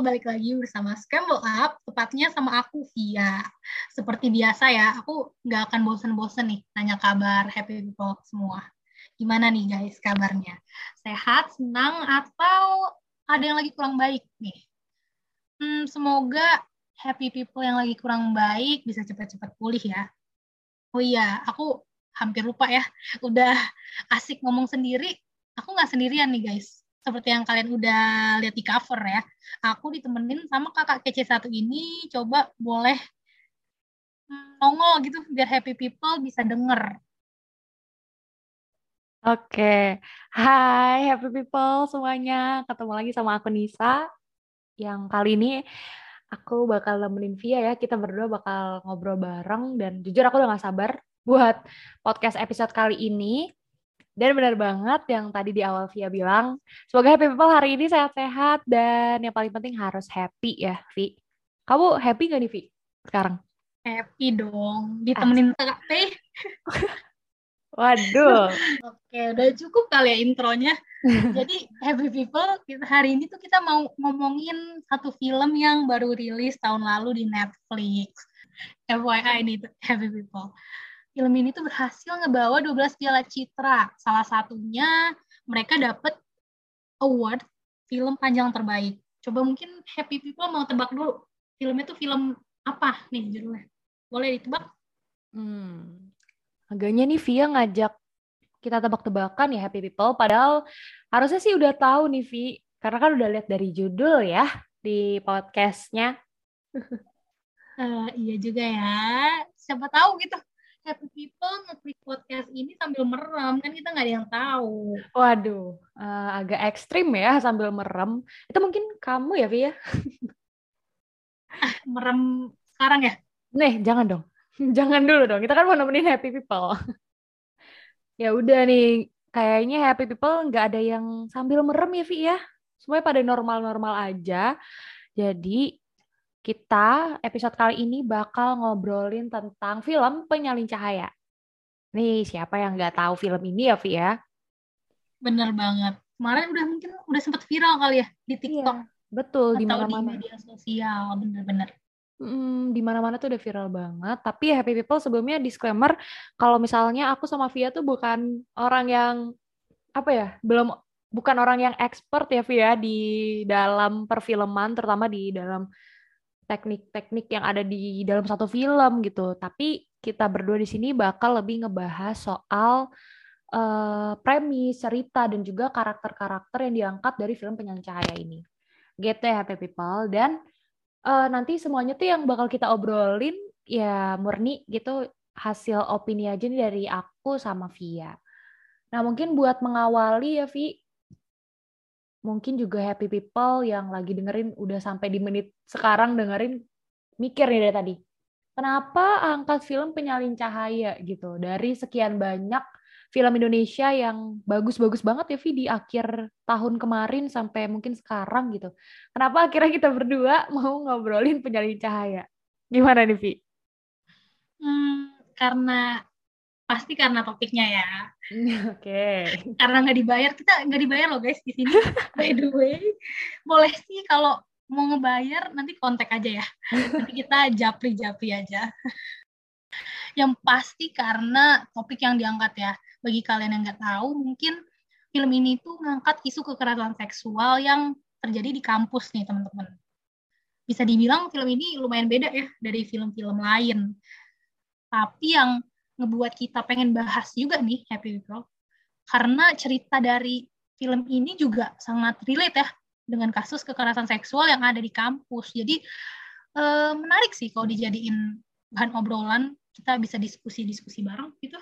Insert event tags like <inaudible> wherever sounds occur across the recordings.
Balik lagi bersama Scramble Up, tepatnya sama aku Via. Seperti biasa ya, aku nggak akan bosen-bosen nih nanya kabar Happy People semua. Gimana nih guys kabarnya? Sehat, senang, atau ada yang lagi kurang baik nih? Hmm, semoga Happy People yang lagi kurang baik bisa cepat-cepat pulih ya. Oh iya, aku hampir lupa ya. Udah asik ngomong sendiri, aku nggak sendirian nih guys seperti yang kalian udah lihat di cover ya. Aku ditemenin sama kakak kece satu ini, coba boleh nongol gitu biar happy people bisa denger. Oke, hai happy people semuanya. Ketemu lagi sama aku Nisa. Yang kali ini aku bakal nemenin Via ya. Kita berdua bakal ngobrol bareng dan jujur aku udah gak sabar buat podcast episode kali ini. Dan benar banget yang tadi di awal Via bilang, semoga happy people hari ini sehat-sehat dan yang paling penting harus happy ya, Vi. Kamu happy gak nih, Vi, sekarang? Happy dong, ditemenin Kak Teh. <laughs> Waduh. Oke, udah cukup kali ya intronya. <laughs> Jadi happy people, hari ini tuh kita mau ngomongin satu film yang baru rilis tahun lalu di Netflix. FYI nih, happy people film ini tuh berhasil ngebawa 12 piala citra. Salah satunya mereka dapat award film panjang terbaik. Coba mungkin Happy People mau tebak dulu. Filmnya tuh film apa nih judulnya? Boleh ditebak? Hmm. Agaknya nih Via ngajak kita tebak-tebakan ya Happy People. Padahal harusnya sih udah tahu nih Vi. Karena kan udah lihat dari judul ya di podcastnya. uh, <laughs> iya juga ya. Siapa tahu gitu happy people ngeklik podcast ini sambil merem kan kita nggak ada yang tahu. Waduh, uh, agak ekstrim ya sambil merem. Itu mungkin kamu ya, Via? ah, <laughs> merem sekarang ya? Nih, jangan dong. <laughs> jangan dulu dong. Kita kan mau nemenin happy people. <laughs> ya udah nih, kayaknya happy people nggak ada yang sambil merem ya, Via. Semuanya pada normal-normal aja. Jadi kita episode kali ini bakal ngobrolin tentang film Penyalin Cahaya. Nih, siapa yang nggak tahu film ini ya, Vi ya? Bener banget. Kemarin udah mungkin udah sempat viral kali ya di iya, TikTok. Iya, betul, di mana-mana. di media sosial, bener-bener. Hmm, di mana-mana tuh udah viral banget. Tapi ya Happy People sebelumnya disclaimer kalau misalnya aku sama Via tuh bukan orang yang apa ya, belum bukan orang yang expert ya Via di dalam perfilman terutama di dalam teknik-teknik yang ada di dalam satu film gitu. Tapi kita berdua di sini bakal lebih ngebahas soal uh, premis, cerita, dan juga karakter-karakter yang diangkat dari film Penyalin Cahaya ini. Gitu ya, Happy People. Dan uh, nanti semuanya tuh yang bakal kita obrolin ya murni gitu hasil opini aja nih dari aku sama Via. Nah mungkin buat mengawali ya Vi, mungkin juga happy people yang lagi dengerin udah sampai di menit sekarang dengerin mikir nih dari tadi. Kenapa angkat film Penyalin Cahaya gitu dari sekian banyak film Indonesia yang bagus-bagus banget ya Vi di akhir tahun kemarin sampai mungkin sekarang gitu. Kenapa akhirnya kita berdua <laughs> mau ngobrolin Penyalin Cahaya? Gimana nih Vi? Hmm, karena pasti karena topiknya ya. <laughs> Oke. Okay. Karena nggak dibayar, kita nggak dibayar loh guys di sini. <laughs> By the way, boleh sih kalau mau ngebayar nanti kontak aja ya. Nanti kita japri-japri aja. <laughs> yang pasti karena topik yang diangkat ya. Bagi kalian yang nggak tahu, mungkin film ini tuh ngangkat isu kekerasan seksual yang terjadi di kampus nih teman-teman. Bisa dibilang film ini lumayan beda ya dari film-film lain. Tapi yang ngebuat kita pengen bahas juga nih Happy People karena cerita dari film ini juga sangat relate ya dengan kasus kekerasan seksual yang ada di kampus. Jadi eh, menarik sih kalau dijadiin bahan obrolan kita bisa diskusi-diskusi bareng gitu.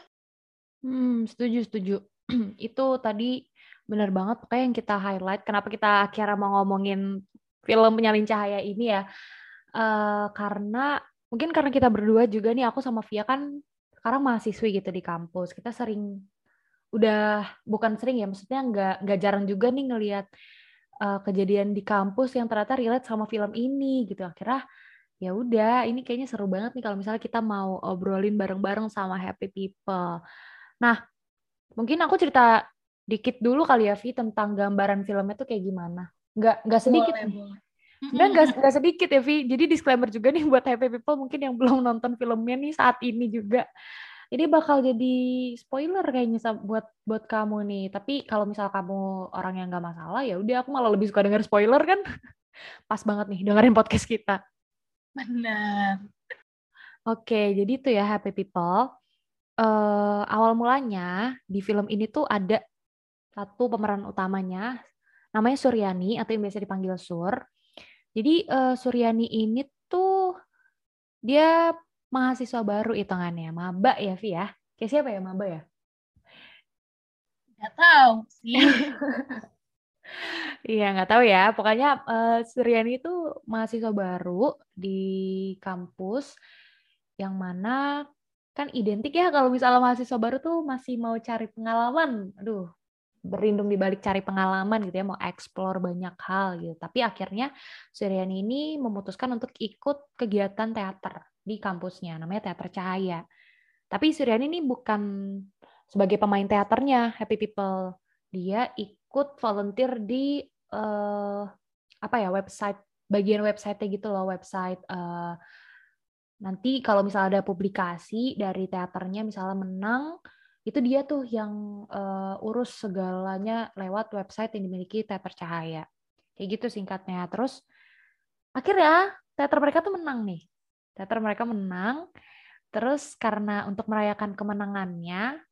Hmm, setuju setuju. <clears throat> Itu tadi benar banget pokoknya yang kita highlight kenapa kita akhirnya mau ngomongin film penyalin cahaya ini ya. Uh, karena mungkin karena kita berdua juga nih aku sama Via kan sekarang mahasiswi gitu di kampus kita sering udah bukan sering ya maksudnya nggak nggak jarang juga nih ngelihat uh, kejadian di kampus yang ternyata relate sama film ini gitu. Akhirnya ya udah ini kayaknya seru banget nih kalau misalnya kita mau obrolin bareng-bareng sama happy people. Nah mungkin aku cerita dikit dulu kali ya Vi tentang gambaran filmnya tuh kayak gimana? Nggak nggak sedikit boleh, boleh. Sebenarnya nggak sedikit ya, Vi. Jadi disclaimer juga nih buat happy people mungkin yang belum nonton filmnya nih saat ini juga. Ini bakal jadi spoiler kayaknya buat buat kamu nih. Tapi kalau misal kamu orang yang nggak masalah ya udah aku malah lebih suka denger spoiler kan. <laughs> Pas banget nih dengerin podcast kita. Benar. Oke, jadi itu ya happy people. Uh, awal mulanya di film ini tuh ada satu pemeran utamanya namanya Suryani atau yang biasa dipanggil Sur. Jadi uh, Suryani ini tuh dia mahasiswa baru hitungannya, maba ya Vi ya. Kayak siapa ya maba ya? Gak tahu sih. <laughs> Iya nggak tahu ya. Pokoknya uh, Suryani itu mahasiswa baru di kampus yang mana kan identik ya kalau misalnya mahasiswa baru tuh masih mau cari pengalaman. Aduh, berlindung di balik cari pengalaman gitu ya, mau explore banyak hal gitu. Tapi akhirnya Suryani ini memutuskan untuk ikut kegiatan teater di kampusnya, namanya Teater Cahaya. Tapi Suryani ini bukan sebagai pemain teaternya Happy People. Dia ikut volunteer di uh, apa ya website bagian website gitu loh website uh, nanti kalau misalnya ada publikasi dari teaternya misalnya menang itu dia tuh yang uh, urus segalanya lewat website yang dimiliki Teater Cahaya. Kayak gitu singkatnya. Terus akhirnya teater mereka tuh menang nih. Teater mereka menang. Terus karena untuk merayakan kemenangannya,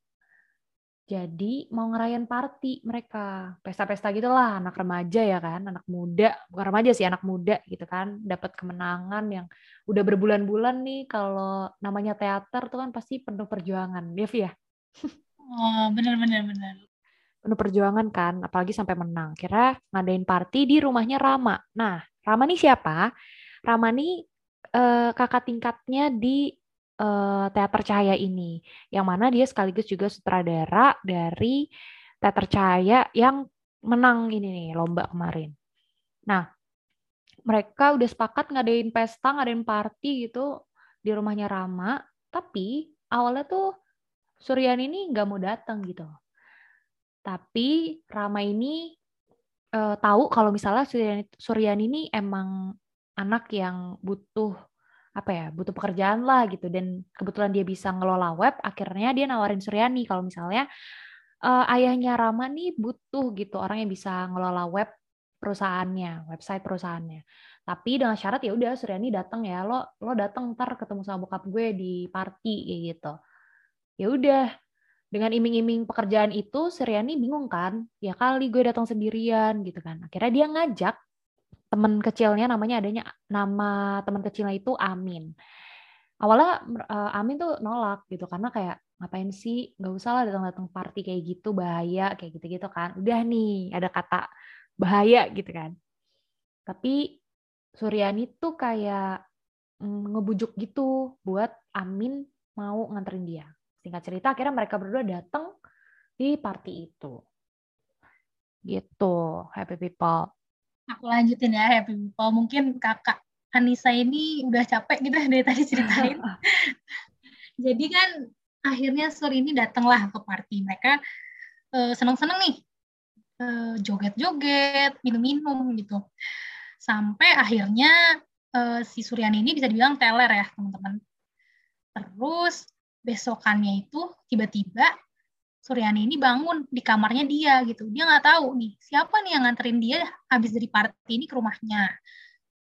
jadi mau ngerayain party mereka. Pesta-pesta gitu lah, anak remaja ya kan, anak muda. Bukan remaja sih, anak muda gitu kan. Dapat kemenangan yang udah berbulan-bulan nih kalau namanya teater tuh kan pasti penuh perjuangan. Ya, ya? Oh, bener-bener. bener. Penuh perjuangan kan, apalagi sampai menang. Kira ngadain party di rumahnya Rama. Nah, Rama nih siapa? Rama nih eh, kakak tingkatnya di eh, teater cahaya ini. Yang mana dia sekaligus juga sutradara dari teater cahaya yang menang ini nih, lomba kemarin. Nah, mereka udah sepakat ngadain pesta, ngadain party gitu di rumahnya Rama, tapi awalnya tuh Suryani ini nggak mau datang gitu. Tapi Rama ini uh, tahu kalau misalnya Suryani, Suryani ini emang anak yang butuh apa ya butuh pekerjaan lah gitu. Dan kebetulan dia bisa ngelola web akhirnya dia nawarin Suryani kalau misalnya uh, ayahnya Rama nih butuh gitu orang yang bisa ngelola web perusahaannya website perusahaannya. Tapi dengan syarat ya udah Suryani datang ya lo lo datang ntar ketemu sama bokap gue di party kayak gitu ya udah dengan iming-iming pekerjaan itu Suryani bingung kan? Ya kali gue datang sendirian gitu kan. Akhirnya dia ngajak teman kecilnya namanya adanya nama teman kecilnya itu Amin. Awalnya uh, Amin tuh nolak gitu karena kayak ngapain sih? Nggak usah lah datang-datang party kayak gitu bahaya kayak gitu-gitu kan. Udah nih ada kata bahaya gitu kan. Tapi Suryani tuh kayak mm, ngebujuk gitu buat Amin mau nganterin dia Singkat cerita, akhirnya mereka berdua datang di party itu. Gitu, happy people. Aku lanjutin ya, happy people. Mungkin kakak Anissa ini udah capek gitu dari tadi ceritain. <laughs> Jadi kan akhirnya sore ini datanglah ke party. Mereka uh, seneng-seneng nih. Uh, joget-joget, minum-minum gitu. Sampai akhirnya uh, si Suryani ini bisa dibilang teler ya, teman-teman. Terus besokannya itu tiba-tiba Suryani ini bangun di kamarnya dia gitu. Dia nggak tahu nih siapa nih yang nganterin dia habis dari party ini ke rumahnya.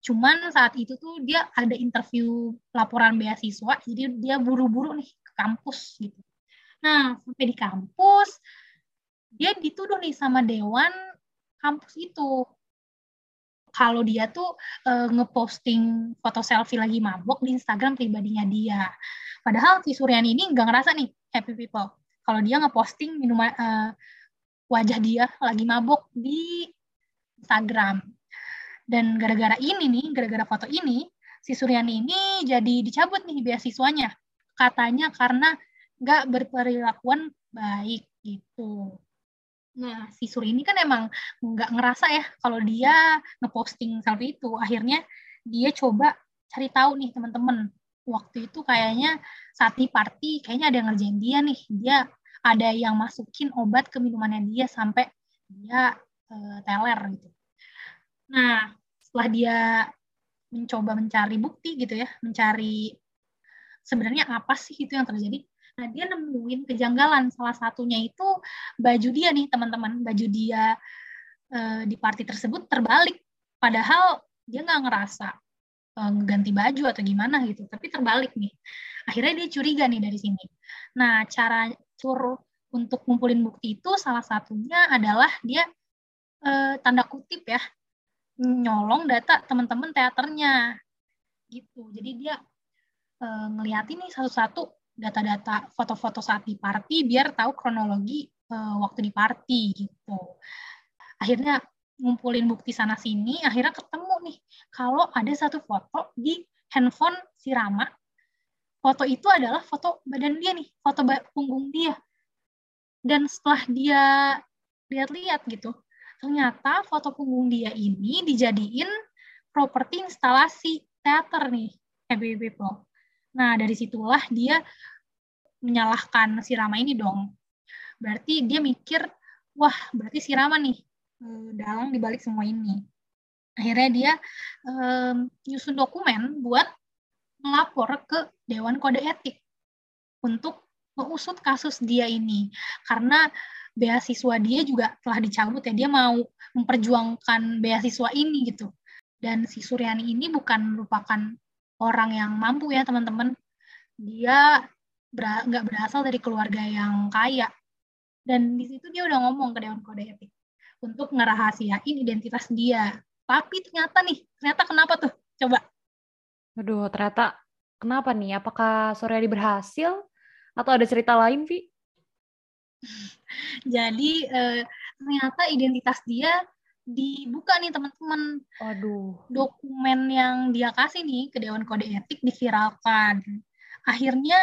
Cuman saat itu tuh dia ada interview laporan beasiswa, jadi dia buru-buru nih ke kampus gitu. Nah, sampai di kampus, dia dituduh nih sama dewan kampus itu. Kalau dia tuh e, ngeposting foto selfie lagi mabok di Instagram pribadinya dia. Padahal si Suryani ini nggak ngerasa nih happy people. Kalau dia ngeposting minuman uh, wajah dia lagi mabuk di Instagram. Dan gara-gara ini nih, gara-gara foto ini, si Suryani ini jadi dicabut nih beasiswanya. Katanya karena nggak berperilakuan baik gitu. Nah, si Suri ini kan emang nggak ngerasa ya kalau dia ngeposting selfie itu. Akhirnya dia coba cari tahu nih teman-teman waktu itu kayaknya saat di party kayaknya ada yang ngerjain dia nih dia ada yang masukin obat ke minumannya dia sampai dia uh, teler gitu nah setelah dia mencoba mencari bukti gitu ya, mencari sebenarnya apa sih itu yang terjadi. Nah, dia nemuin kejanggalan. Salah satunya itu baju dia nih, teman-teman. Baju dia e, di party tersebut terbalik. Padahal dia nggak ngerasa e, ganti baju atau gimana gitu, tapi terbalik nih. Akhirnya dia curiga nih dari sini. Nah, cara cur untuk ngumpulin bukti itu salah satunya adalah dia e, tanda kutip ya nyolong data teman-teman teaternya gitu. Jadi dia e, ngeliatin nih satu-satu data-data foto-foto saat di party biar tahu kronologi e, waktu di party gitu. Akhirnya ngumpulin bukti sana sini, akhirnya ketemu nih kalau ada satu foto di handphone si Rama. Foto itu adalah foto badan dia nih, foto punggung dia. Dan setelah dia lihat-lihat gitu, ternyata foto punggung dia ini dijadiin properti instalasi teater nih, Happy People. Nah, dari situlah dia menyalahkan si Rama ini dong. Berarti dia mikir, wah berarti si Rama nih eh, dalang dibalik semua ini. Akhirnya dia um, nyusun dokumen buat melapor ke Dewan Kode Etik untuk mengusut kasus dia ini. Karena beasiswa dia juga telah dicabut ya dia mau memperjuangkan beasiswa ini gitu dan si Suryani ini bukan merupakan orang yang mampu ya teman-teman. Dia nggak berasal dari keluarga yang kaya. Dan di situ dia udah ngomong ke Dewan Kode Etik untuk ngerahasiain identitas dia. Tapi ternyata nih ternyata kenapa tuh? Coba. Aduh, ternyata kenapa nih? Apakah Suryani berhasil? Atau ada cerita lain, Vi? <laughs> Jadi eh, ternyata identitas dia dibuka nih teman-teman. Aduh. Dokumen yang dia kasih nih ke Dewan Kode Etik diviralkan. Akhirnya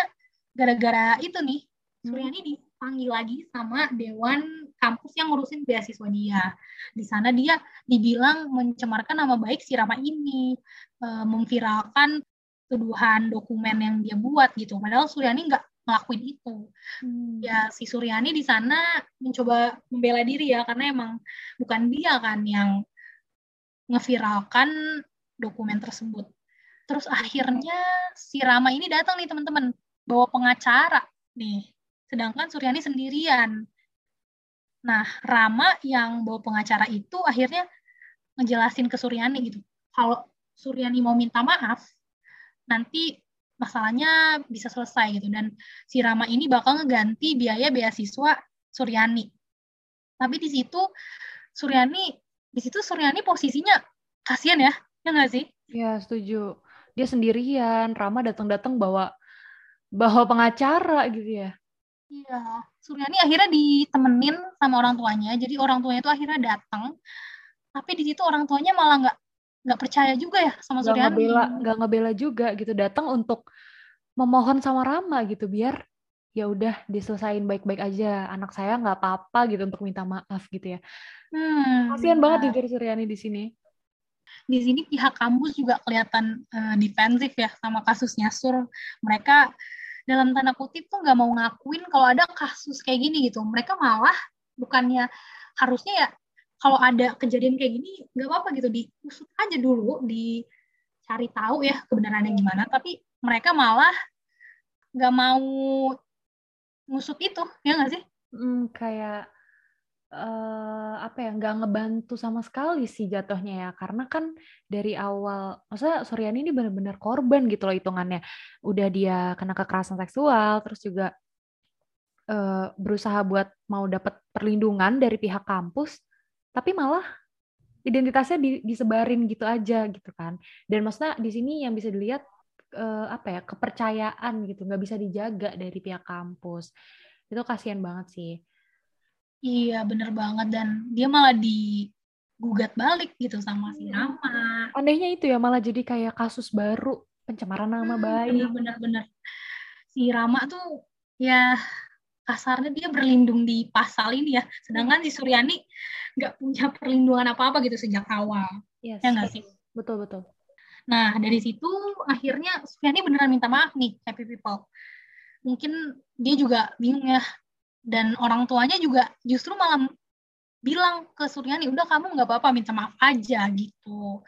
gara-gara itu nih Suryani hmm. dipanggil lagi sama Dewan kampus yang ngurusin beasiswa dia. Di sana dia dibilang mencemarkan nama baik si Rama ini, eh, memviralkan tuduhan dokumen yang dia buat gitu. Padahal Suryani nggak ngelakuin itu. Hmm. Ya si Suryani di sana mencoba membela diri ya karena emang bukan dia kan yang ngeviralkan dokumen tersebut. Terus akhirnya si Rama ini datang nih teman-teman bawa pengacara nih. Sedangkan Suryani sendirian. Nah, Rama yang bawa pengacara itu akhirnya ngejelasin ke Suryani gitu. Kalau Suryani mau minta maaf, nanti masalahnya bisa selesai gitu dan si Rama ini bakal ngeganti biaya beasiswa Suryani. Tapi di situ Suryani di situ Suryani posisinya kasihan ya, ya nggak sih? Ya setuju. Dia sendirian, Rama datang-datang bawa bawa pengacara gitu ya. Iya, Suryani akhirnya ditemenin sama orang tuanya. Jadi orang tuanya itu akhirnya datang, tapi di situ orang tuanya malah nggak nggak percaya juga ya sama gak Suryani. Ngebela, nggak ngebela juga gitu datang untuk memohon sama Rama gitu biar ya udah diselesain baik-baik aja anak saya nggak apa-apa gitu untuk minta maaf gitu ya. Hmm, Kasian banget jujur Suryani di sini. Di sini pihak kampus juga kelihatan uh, defensif ya sama kasusnya Sur. Mereka dalam tanda kutip tuh nggak mau ngakuin kalau ada kasus kayak gini gitu. Mereka malah bukannya harusnya ya kalau ada kejadian kayak gini nggak apa-apa gitu. Diusut aja dulu dicari tahu ya kebenarannya gimana. Tapi mereka malah nggak mau ngusut itu ya nggak sih? Hmm, kayak uh, apa ya nggak ngebantu sama sekali sih jatuhnya ya. Karena kan dari awal masa Suryani ini benar-benar korban gitu loh hitungannya. Udah dia kena kekerasan seksual terus juga uh, berusaha buat mau dapat perlindungan dari pihak kampus tapi malah identitasnya di, disebarin gitu aja gitu kan. Dan maksudnya di sini yang bisa dilihat uh, apa ya kepercayaan gitu. Nggak bisa dijaga dari pihak kampus. Itu kasihan banget sih. Iya bener banget. Dan dia malah digugat balik gitu sama si iya. Rama. Anehnya itu ya malah jadi kayak kasus baru. Pencemaran nama hmm, baik. bener-bener si Rama tuh ya kasarnya dia berlindung di pasal ini ya sedangkan si Suryani nggak punya perlindungan apa-apa gitu sejak awal. Yes. Ya nggak sih? Betul, betul. Nah, dari situ akhirnya Sufiani beneran minta maaf nih, Happy People. Mungkin dia juga bingung ya. Dan orang tuanya juga justru malah bilang ke Suryani, udah kamu nggak apa-apa, minta maaf aja gitu.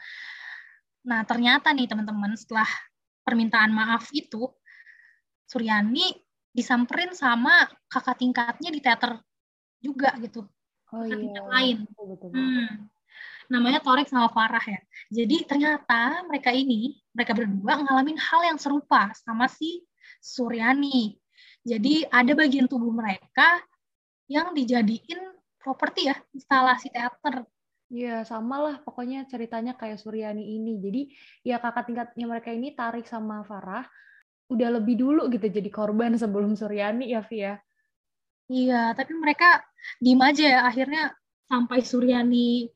Nah, ternyata nih teman-teman, setelah permintaan maaf itu, Suryani disamperin sama kakak tingkatnya di teater juga gitu. Oh kakak iya. tingkat lain. Betul, betul. Hmm. Namanya Torik sama Farah ya. Jadi ternyata mereka ini, mereka berdua ngalamin hal yang serupa sama si Suryani. Jadi ada bagian tubuh mereka yang dijadiin properti ya, instalasi teater. Iya, sama lah pokoknya ceritanya kayak Suryani ini. Jadi ya kakak tingkatnya mereka ini Tarik sama Farah udah lebih dulu gitu jadi korban sebelum Suryani ya Via. Iya, tapi mereka diem aja ya. Akhirnya sampai Suryani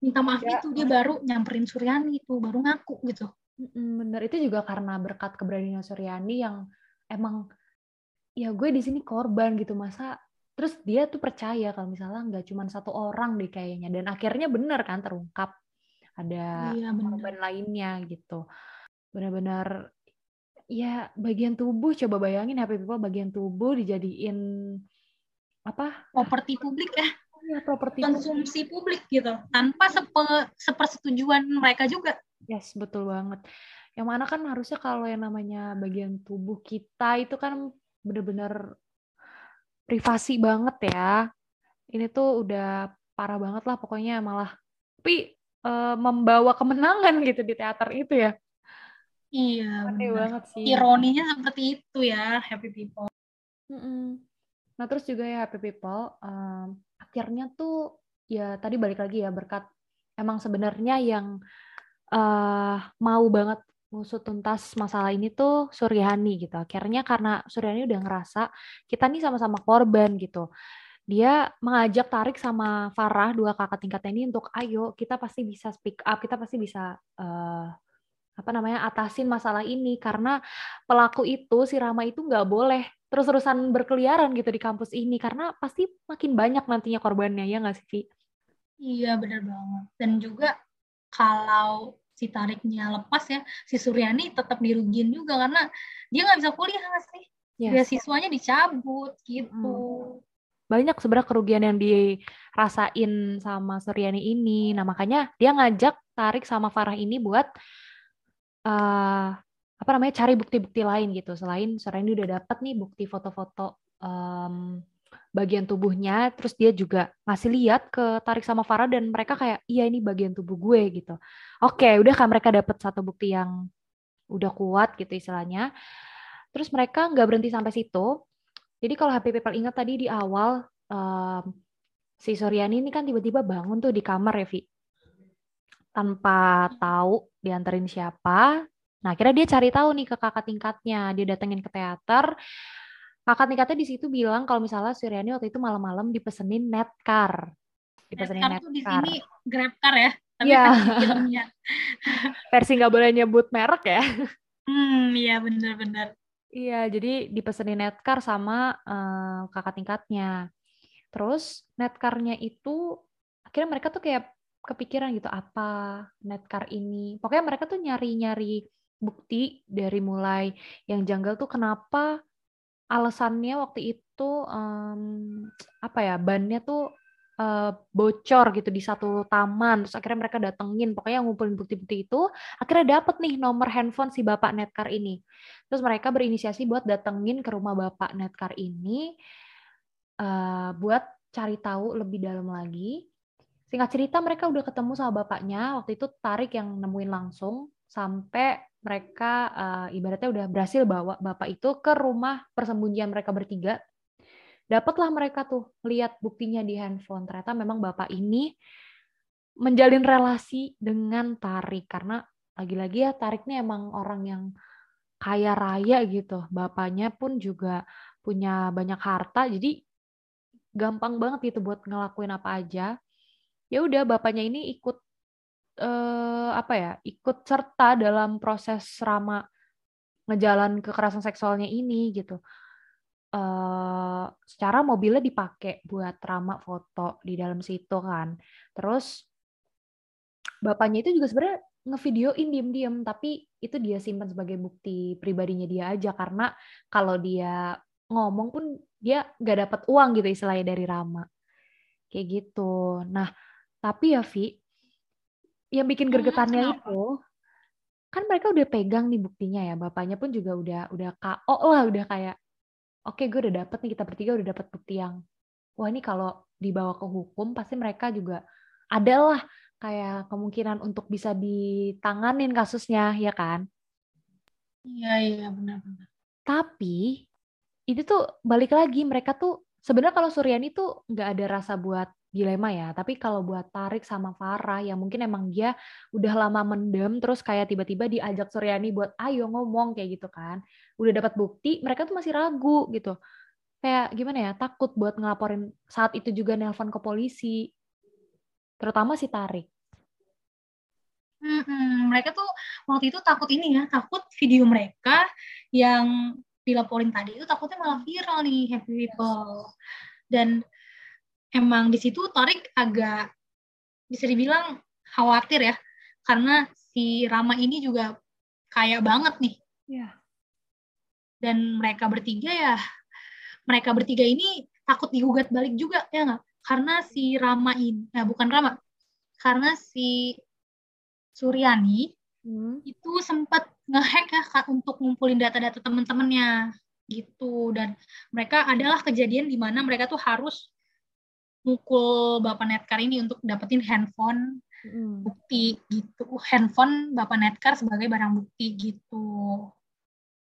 minta maaf Ya. itu, dia baru nyamperin Suryani itu, baru ngaku gitu. Bener itu juga karena berkat keberanian Suryani yang emang ya gue di sini korban gitu masa terus dia tuh percaya kalau misalnya nggak cuma satu orang deh kayaknya dan akhirnya bener kan terungkap ada Iya, bener. korban lainnya gitu benar-benar ya bagian tubuh coba bayangin happy people bagian tubuh dijadiin apa Properti publik ya, ya properti publik. konsumsi publik gitu. Tanpa sepe, sepersetujuan mereka juga. Yes, betul banget. Yang mana kan harusnya kalau yang namanya bagian tubuh kita itu kan bener-bener privasi banget ya. Ini tuh udah parah banget lah pokoknya malah. Tapi eh, membawa kemenangan gitu di teater itu ya. Iya, Aneh bener. banget sih. Ironinya seperti itu ya, happy people. Mm-mm. Nah terus juga ya happy people, em, akhirnya tuh ya tadi balik lagi ya berkat emang sebenarnya yang eh mau banget ngusut tuntas masalah ini tuh Suryani gitu. Akhirnya karena Suryani udah ngerasa kita nih sama-sama korban gitu. Dia mengajak Tarik sama Farah dua kakak tingkatnya ini untuk ayo kita pasti bisa speak up, kita pasti bisa eh, apa namanya atasin masalah ini karena pelaku itu si Rama itu nggak boleh terus-terusan berkeliaran gitu di kampus ini karena pasti makin banyak nantinya korbannya ya nggak sih Vi? Iya, bener banget. Dan juga kalau si tariknya lepas ya, si Suryani tetap dirugiin juga karena dia nggak bisa kuliah nggak sih? Yes. Beasiswanya dicabut gitu. Banyak sebenarnya kerugian yang dirasain sama Suryani ini. Nah makanya dia ngajak Tarik sama Farah ini buat eh apa namanya cari bukti-bukti lain gitu. Selain Suryani udah dapat nih bukti foto-foto em, bagian tubuhnya terus dia juga ngasih lihat ke Tarik sama Farah dan mereka kayak iya ini bagian tubuh gue gitu. Oke udah kan mereka dapat satu bukti yang udah kuat gitu istilahnya. Terus mereka nggak berhenti sampai situ. Jadi kalau Happy People ingat tadi di awal em, si Suryani ini kan tiba-tiba bangun tuh di kamar ya Vi tanpa tahu dianterin siapa Nah, akhirnya dia cari tahu nih ke kakak tingkatnya. Dia datengin ke teater. Kakak tingkatnya di situ bilang kalau misalnya Suryani waktu itu malam-malam dipesenin netcar. Dipesenin Netcar tuh di sini Grabcar ya, tapi Iya. versi filmnya. <laughs> Versi nggak boleh nyebut merek ya. Hmm, iya bener-bener. Iya, jadi dipesenin netcar sama eh, kakak tingkatnya. Terus netcarnya itu akhirnya mereka tuh kayak kepikiran gitu apa netcar ini. Pokoknya mereka tuh nyari-nyari bukti dari mulai yang janggal tuh kenapa alasannya waktu itu em, apa ya bannya tuh eh, bocor gitu di satu taman terus akhirnya mereka datengin. Pokoknya ngumpulin bukti-bukti itu akhirnya dapet nih nomor handphone si bapak netcar ini. Terus mereka berinisiasi buat datengin ke rumah bapak netcar ini eh, buat cari tahu lebih dalam lagi singkat cerita mereka udah ketemu sama bapaknya. Waktu itu Tarik yang nemuin langsung sampai mereka eh, ibaratnya udah berhasil bawa bapak itu ke rumah persembunyian mereka bertiga. Dapatlah mereka tuh lihat buktinya di handphone. Ternyata memang bapak ini menjalin relasi dengan Tarik karena lagi-lagi ya Tarik ini emang orang yang kaya raya gitu. Bapaknya pun juga punya banyak harta jadi gampang banget gitu buat ngelakuin apa aja ya udah bapaknya ini ikut eh, apa ya ikut serta dalam proses Rama ngejalan kekerasan seksualnya ini gitu. Eh secara mobilnya dipakai buat Rama foto di dalam situ kan. Terus bapaknya itu juga sebenarnya ngevideoin diem-diem tapi itu dia simpan sebagai bukti pribadinya dia aja. Karena kalau dia ngomong pun dia nggak dapat uang gitu istilahnya dari Rama. Kayak gitu. Nah tapi ya Vi yang bikin gergetannya kenapa? itu kan mereka udah pegang nih buktinya ya. Bapaknya pun juga udah udah KO lah udah kayak oke okay, gue udah dapet nih kita bertiga udah dapet bukti yang wah ini kalau dibawa ke hukum pasti mereka juga adalah kayak kemungkinan untuk bisa ditanganin kasusnya ya kan? Iya iya benar-benar tapi itu tuh balik lagi mereka tuh sebenarnya kalau Suryani tuh nggak ada rasa buat dilema ya. Tapi kalau buat Tarik sama Farah yang mungkin emang dia udah lama mendem terus kayak tiba-tiba diajak Suryani buat ayo ngomong kayak gitu kan. Udah dapat bukti, mereka tuh masih ragu gitu. Kayak gimana ya, takut buat ngelaporin saat itu juga nelpon ke polisi. Terutama si Tarik. Hmm, mereka tuh waktu itu takut ini ya, takut video mereka yang dilaporin tadi itu takutnya malah viral nih Happy People. Dan emang di situ Tarik agak bisa dibilang khawatir ya karena si Rama ini juga kaya banget nih. Iya. Dan mereka bertiga ya mereka bertiga ini takut digugat balik juga ya nggak? Karena si Rama ini, ya bukan Rama, karena si Suryani hmm. itu sempat ngehack ya untuk ngumpulin data-data teman-temannya gitu dan mereka adalah kejadian di mana mereka tuh harus mukul Bapak Netkar ini untuk dapetin handphone hmm. bukti gitu. Handphone Bapak Netkar sebagai barang bukti gitu.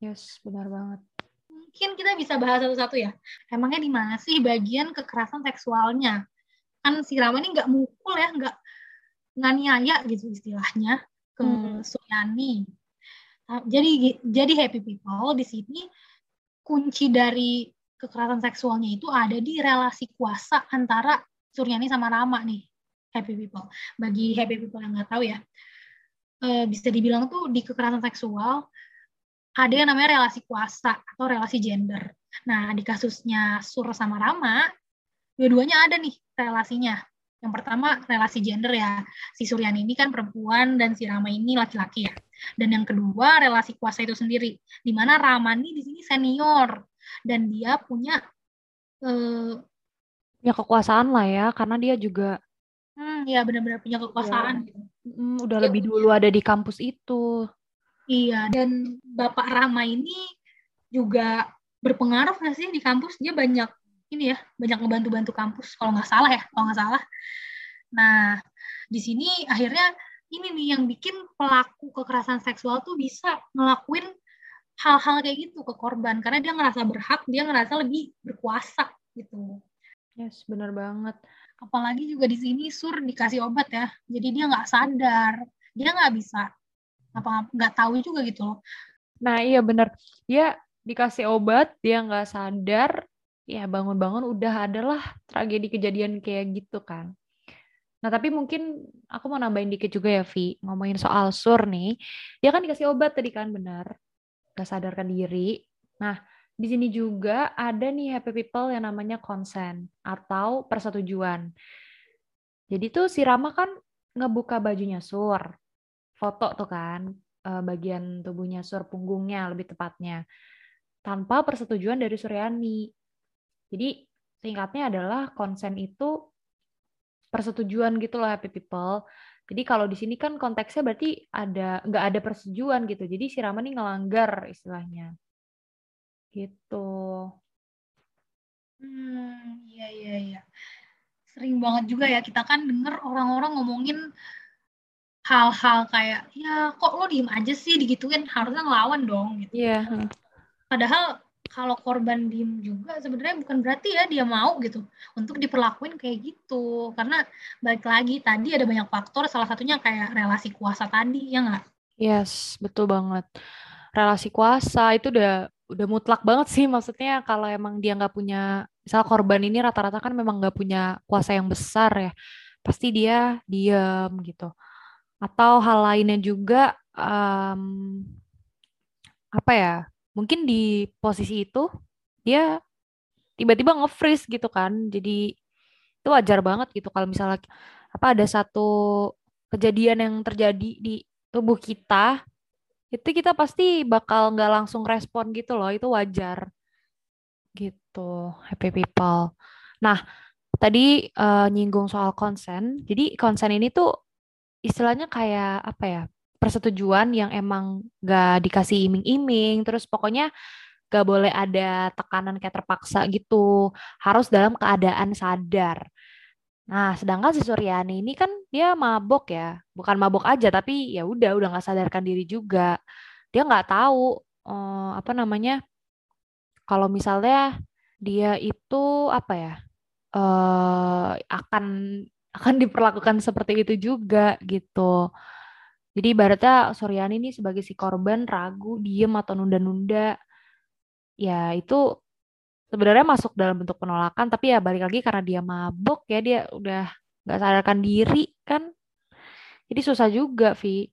Yes, benar banget. Mungkin kita bisa bahas satu-satu ya. Emangnya di mana sih bagian kekerasan seksualnya? Kan si Rama ini nggak mukul ya, nggak nganiaya gitu istilahnya ke hmm. Suyani. Nah, jadi jadi happy people di sini kunci dari kekerasan seksualnya itu ada di relasi kuasa antara Suryani sama Rama nih happy people. Bagi happy people yang nggak tahu ya e, bisa dibilang tuh di kekerasan seksual ada yang namanya relasi kuasa atau relasi gender. Nah di kasusnya Sur sama Rama dua-duanya ada nih relasinya. Yang pertama relasi gender ya. Si Suryani ini kan perempuan dan si Rama ini laki-laki ya. Dan yang kedua relasi kuasa itu sendiri di mana Rama ini di sini senior dan dia punya uh, punya kekuasaan lah ya karena dia juga hmm, ya benar-benar punya kekuasaan ya. Hmm, udah ya, lebih dulu ada di kampus itu. Iya dan bapak Rama ini juga berpengaruh nggak sih di kampus? Dia banyak ini ya banyak ngebantu-bantu kampus kalau nggak salah ya kalau nggak salah. Nah di sini akhirnya ini nih yang bikin pelaku kekerasan seksual tuh bisa ngelakuin hal-hal kayak gitu ke korban. Karena dia ngerasa berhak dia ngerasa lebih berkuasa gitu. Yes benar banget. Apalagi juga di sini sur dikasih obat ya. Jadi dia nggak sadar. Dia nggak bisa apa nggak tahu juga gitu loh. Nah iya benar. Dia dikasih obat dia nggak sadar. Ya bangun-bangun udah adalah tragedi kejadian kayak gitu kan. Nah, tapi mungkin aku mau nambahin dikit juga ya, Vi. Ngomongin soal sur nih. Dia kan dikasih obat tadi kan, benar gak sadarkan diri. Nah, di sini juga ada nih happy people yang namanya konsen atau persetujuan. Jadi tuh si Rama kan ngebuka bajunya Sur. Foto tuh kan, eh, bagian tubuhnya Sur, punggungnya lebih tepatnya. Tanpa persetujuan dari Suryani. Jadi singkatnya adalah konsen itu persetujuan gitu loh happy people. Jadi kalau di sini kan konteksnya berarti ada nggak ada persetujuan gitu. Jadi si Rama ini ngelanggar istilahnya. Gitu. Hmm, iya iya iya. Sering banget juga ya kita kan denger orang-orang ngomongin hal-hal kayak ya kok lo diem aja sih digituin harusnya ngelawan dong gitu. Iya. Yeah. Padahal kalau korban diem juga sebenarnya bukan berarti ya dia mau gitu untuk diperlakuin kayak gitu. Karena balik lagi tadi ada banyak faktor salah satunya kayak relasi kuasa tadi ya nggak? Yes betul banget. Relasi kuasa itu udah udah mutlak banget sih. <laughs> Maksudnya kalau emang dia nggak punya misal korban ini rata-rata kan memang nggak punya kuasa yang besar ya pasti dia diam gitu. Atau hal lainnya juga um, apa ya mungkin di posisi itu dia tiba-tiba nge-freeze gitu kan. Jadi itu wajar banget gitu kalau misalnya apa ada satu kejadian yang terjadi di tubuh kita itu kita pasti bakal nggak langsung respon gitu loh. Itu wajar gitu. Happy people. Nah tadi uh, nyinggung soal konsen. Jadi konsen ini tuh istilahnya kayak apa ya persetujuan yang emang gak dikasih iming-iming, terus pokoknya gak boleh ada tekanan kayak terpaksa gitu, harus dalam keadaan sadar. Nah, sedangkan si Suryani ini kan dia mabok ya, bukan mabok aja, tapi ya udah udah nggak sadarkan diri juga. Dia nggak tahu eh, apa namanya kalau misalnya dia itu apa ya eh akan akan diperlakukan seperti itu juga gitu. Jadi ibaratnya Suryani ini sebagai si korban ragu, diem atau nunda-nunda. Ya itu sebenarnya masuk dalam bentuk penolakan tapi ya balik lagi karena dia mabuk ya dia udah nggak sadarkan diri kan? Jadi susah juga Vi.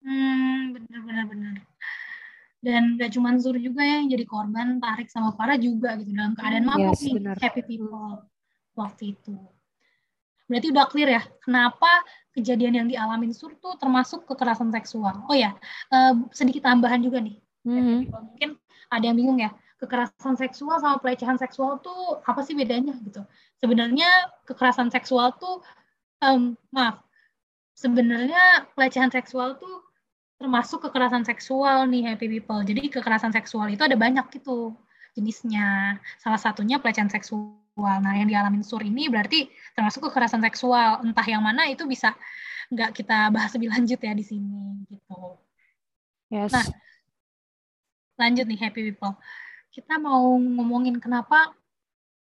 Hmm bener bener bener. Dan gak cuma Zur juga ya yang jadi korban Tarik sama Farah juga gitu dalam keadaan mabuk yes, nih bener. happy people waktu itu berarti udah clear ya kenapa kejadian yang dialamin Sur tuh termasuk kekerasan seksual oh ya uh, sedikit tambahan juga nih mm -hmm. mungkin ada yang bingung ya kekerasan seksual sama pelecehan seksual tuh apa sih bedanya gitu. Sebenarnya kekerasan seksual tuh um, maaf, sebenarnya pelecehan seksual tuh termasuk kekerasan seksual nih happy people. Jadi kekerasan seksual itu ada banyak gitu jenisnya. Salah satunya pelecehan seksual. Nah, yang dialami Sur ini berarti termasuk kekerasan seksual. Entah yang mana itu bisa nggak kita bahas lebih lanjut ya di sini gitu. Yes. Nah, lanjut nih happy people kita mau ngomongin kenapa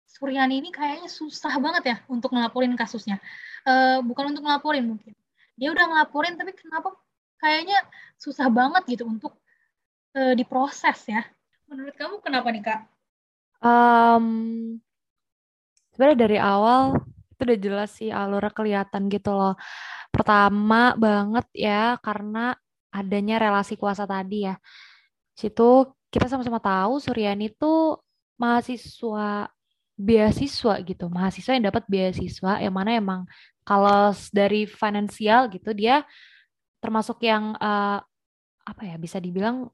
Suryani ini kayaknya susah banget ya untuk ngelaporin kasusnya. Uh, bukan untuk ngelaporin mungkin. Dia udah ngelaporin tapi kenapa kayaknya susah banget gitu untuk uh, diproses ya. Menurut kamu kenapa nih kak? Um, sebenarnya dari awal itu udah jelas sih alurnya kelihatan gitu loh. Pertama banget ya karena adanya relasi kuasa tadi ya. Situ kita sama-sama tahu Suryani itu mahasiswa beasiswa gitu, mahasiswa yang dapat beasiswa yang mana emang kalau dari finansial gitu dia termasuk yang uh, apa ya bisa dibilang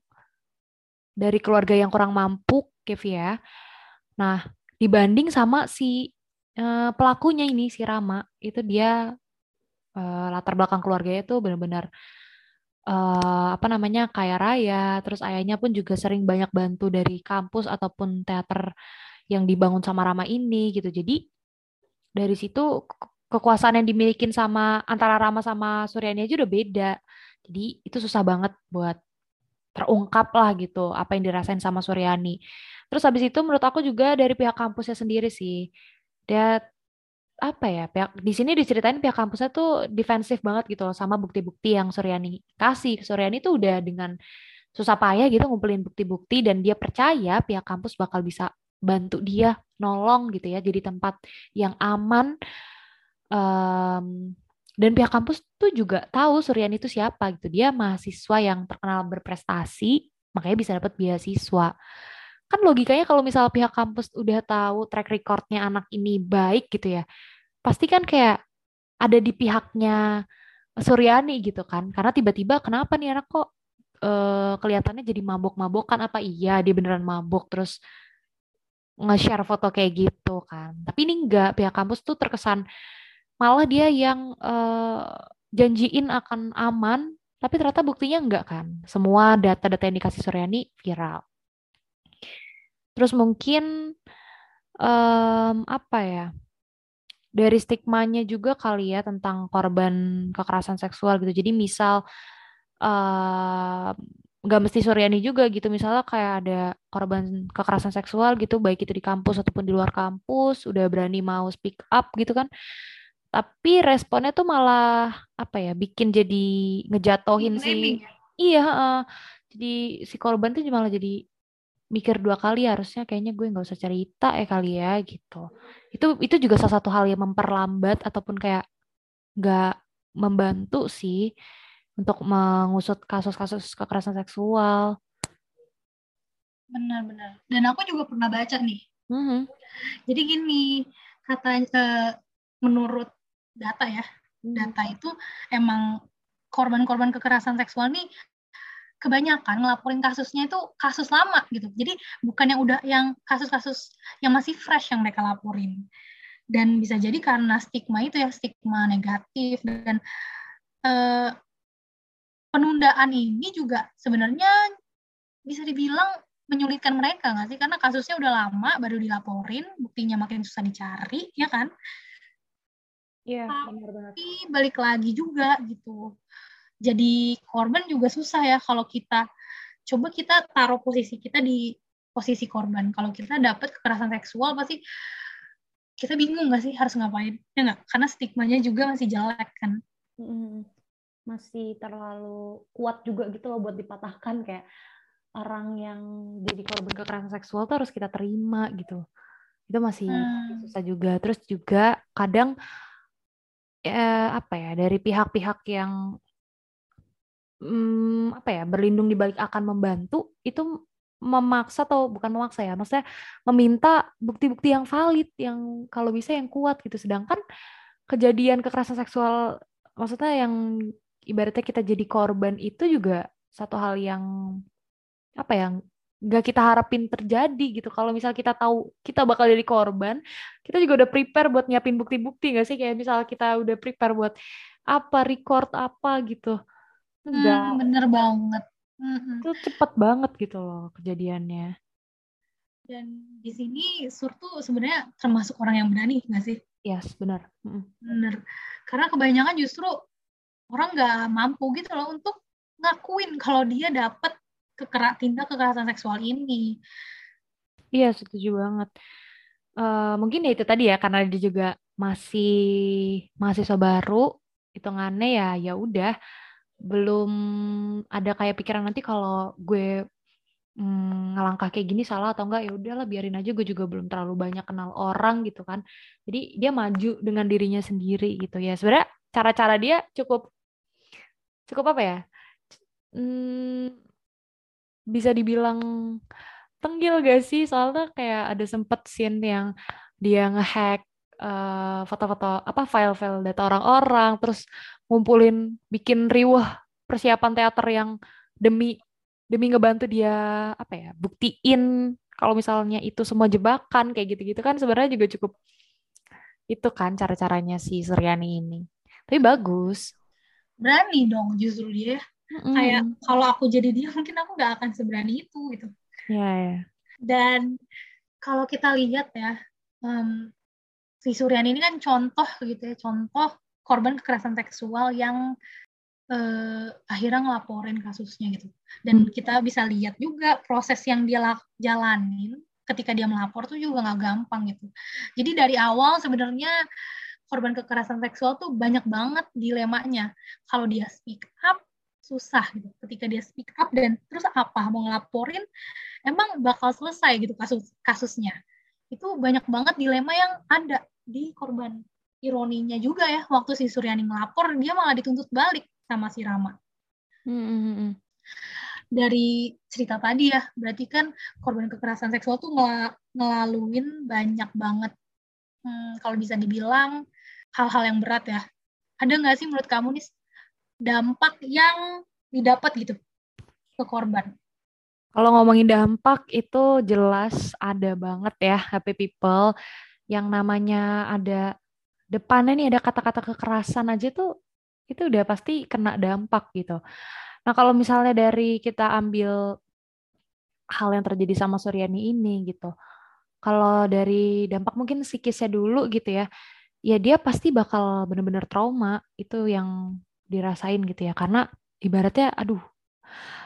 dari keluarga yang kurang mampu, Kev ya. Nah, dibanding sama si uh, pelakunya ini si Rama, itu dia uh, latar belakang keluarganya tuh benar-benar uh, apa namanya kaya raya, terus ayahnya pun juga sering banyak bantu dari kampus ataupun teater yang dibangun sama Rama ini gitu. Jadi dari situ kekuasaan yang dimiliki sama antara Rama sama Suryani aja udah beda. Jadi itu susah banget buat terungkap lah gitu apa yang dirasain sama Suryani. Terus habis itu menurut aku juga dari pihak kampusnya sendiri sih. Dia apa ya pihak di sini diceritain pihak kampusnya tuh defensif banget gitu loh sama bukti-bukti yang Suryani kasih. Suryani tuh udah dengan susah payah gitu ngumpulin bukti-bukti dan dia percaya pihak kampus bakal bisa bantu dia nolong gitu ya jadi tempat yang aman um, dan pihak kampus tuh juga tahu Suryani itu siapa gitu dia mahasiswa yang terkenal berprestasi makanya bisa dapat beasiswa kan logikanya kalau misal pihak kampus udah tahu track recordnya anak ini baik gitu ya pasti kan kayak ada di pihaknya Suryani gitu kan. Karena tiba-tiba kenapa nih anak kok uh, kelihatannya jadi mabok-mabokan? Apa iya dia beneran mabok terus nge-share foto kayak gitu kan? Tapi ini enggak pihak kampus tuh terkesan malah dia yang uh, janjiin akan aman tapi ternyata buktinya enggak kan. Semua data-data yang dikasih Suryani viral terus mungkin um, apa ya dari stigmanya juga kali ya tentang korban kekerasan seksual gitu. Jadi misal uh, nggak mesti Suryani juga gitu. Misalnya kayak ada korban kekerasan seksual gitu baik itu di kampus ataupun di luar kampus udah berani mau speak up gitu kan. Tapi responnya tuh malah apa ya bikin jadi ngejatohin si iya uh, jadi si korban tuh malah jadi mikir dua kali harusnya kayaknya gue nggak usah cerita eh kali ya gitu itu itu juga salah satu hal yang memperlambat ataupun kayak nggak membantu sih untuk mengusut kasus-kasus kekerasan seksual benar-benar dan aku juga pernah baca nih mm-hmm. jadi gini katanya uh, menurut data ya hmm. data itu emang korban-korban kekerasan seksual nih kebanyakan ngelaporin kasusnya itu kasus lama gitu. Jadi bukan yang udah yang kasus-kasus yang masih fresh yang mereka laporin. Dan bisa jadi karena stigma itu ya stigma negatif dan uh, penundaan ini juga sebenarnya bisa dibilang menyulitkan mereka nggak sih? Karena kasusnya udah lama baru dilaporin, buktinya makin susah dicari, ya kan? Iya, benar-benar. Tapi balik lagi juga gitu. Jadi korban juga susah ya kalau kita coba kita taruh posisi kita di posisi korban. Kalau kita dapat kekerasan seksual pasti kita bingung nggak sih harus ngapain? Ya nggak? Karena stigmanya juga masih jelek kan. Masih terlalu kuat juga gitu loh buat dipatahkan kayak orang yang jadi korban kekerasan seksual tuh harus kita terima gitu. Itu masih hmm. susah juga. Terus juga kadang ya apa ya dari pihak-pihak yang hmm, apa ya berlindung di balik akan membantu itu memaksa atau bukan memaksa ya, maksudnya meminta bukti-bukti yang valid yang kalau bisa yang kuat gitu. Sedangkan kejadian kekerasan seksual maksudnya yang ibaratnya kita jadi korban itu juga satu hal yang apa ya nggak kita harapin terjadi gitu. Kalau misal kita tahu kita bakal jadi korban, kita juga udah prepare buat nyiapin bukti-bukti nggak sih? Kayak misal kita udah prepare buat apa record apa gitu. Enggak. Hmm, bener banget. hmm Itu cepet banget gitu loh kejadiannya. Dan di sini Sur tuh sebenarnya termasuk orang yang berani nggak sih? Yes, benar. Benar. Karena kebanyakan justru orang nggak mampu gitu loh untuk ngakuin kalau dia dapat kekerak tindak kekerasan seksual ini. Iya, setuju banget. Uh, mungkin ya itu tadi ya karena dia juga masih mahasiswa baru, hitungannya ya ya udah belum ada kayak pikiran nanti kalau gue hmm, ngelangkah kayak gini salah atau enggak ya udahlah biarin aja. Gue juga belum terlalu banyak kenal orang gitu kan. Jadi dia maju dengan dirinya sendiri gitu ya. Sebenarnya cara-cara dia cukup cukup apa ya? Hmm, bisa dibilang tenggil gak sih? Soalnya kayak ada sempet scene yang dia ngehack uh, foto-foto apa file-file data orang-orang terus ngumpulin bikin riuh persiapan teater yang demi demi ngebantu dia apa ya buktiin kalau misalnya itu semua jebakan kayak gitu-gitu kan sebenarnya juga cukup itu kan cara-caranya si Suryani ini tapi bagus berani dong justru dia mm. kayak kalau aku jadi dia mungkin aku nggak akan seberani itu gitu yeah, yeah. dan kalau kita lihat ya um, si Suryani ini kan contoh gitu ya contoh korban kekerasan seksual yang uh, akhirnya ngelaporin kasusnya gitu. Dan mm. kita bisa lihat juga proses yang dia jalanin ketika dia melapor tuh juga nggak gampang gitu. Jadi dari awal sebenarnya korban kekerasan seksual tuh banyak banget dilemanya. Kalau dia speak up susah gitu. Ketika dia speak up dan terus apa? Mau ngelaporin emang bakal selesai gitu kasus kasusnya. Itu banyak banget dilema yang ada di korban ironinya juga ya waktu si Suryani ngelapor dia malah dituntut balik sama si Rama hmm. dari cerita tadi ya berarti kan korban kekerasan seksual tuh ngel ngelaluin banyak banget hmm, kalau bisa dibilang hal-hal yang berat ya ada nggak sih menurut kamu nih dampak yang didapat gitu ke korban? Kalau ngomongin dampak itu jelas ada banget ya happy people yang namanya ada depannya nih ada kata-kata kekerasan aja tuh itu udah pasti kena dampak gitu. Nah kalau misalnya dari kita ambil hal yang terjadi sama Suryani ini gitu, kalau dari dampak mungkin psikisnya dulu gitu ya, ya dia pasti bakal bener-bener trauma itu yang dirasain gitu ya. Karena ibaratnya aduh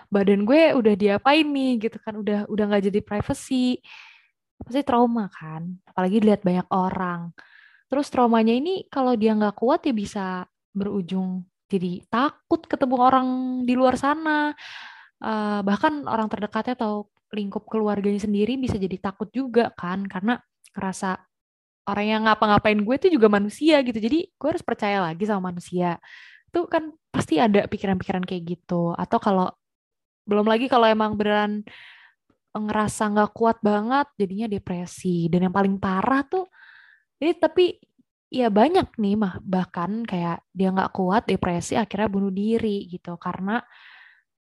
badan gue udah diapain nih gitu kan udah udah nggak jadi privacy pasti trauma kan. Apalagi dilihat banyak orang terus traumanya ini kalau dia nggak kuat ya bisa berujung jadi takut ketemu orang di luar sana. Uh, bahkan orang terdekatnya atau lingkup keluarganya sendiri bisa jadi takut juga kan karena ngerasa orang yang ngapa-ngapain gue itu juga manusia gitu. Jadi gue harus percaya lagi sama manusia. Itu kan pasti ada pikiran-pikiran kayak gitu. Atau kalau belum lagi kalau emang beneran ngerasa nggak kuat banget jadinya depresi. Dan yang paling parah tuh ini tapi ya banyak nih mah bahkan kayak dia nggak kuat depresi akhirnya bunuh diri gitu. Karena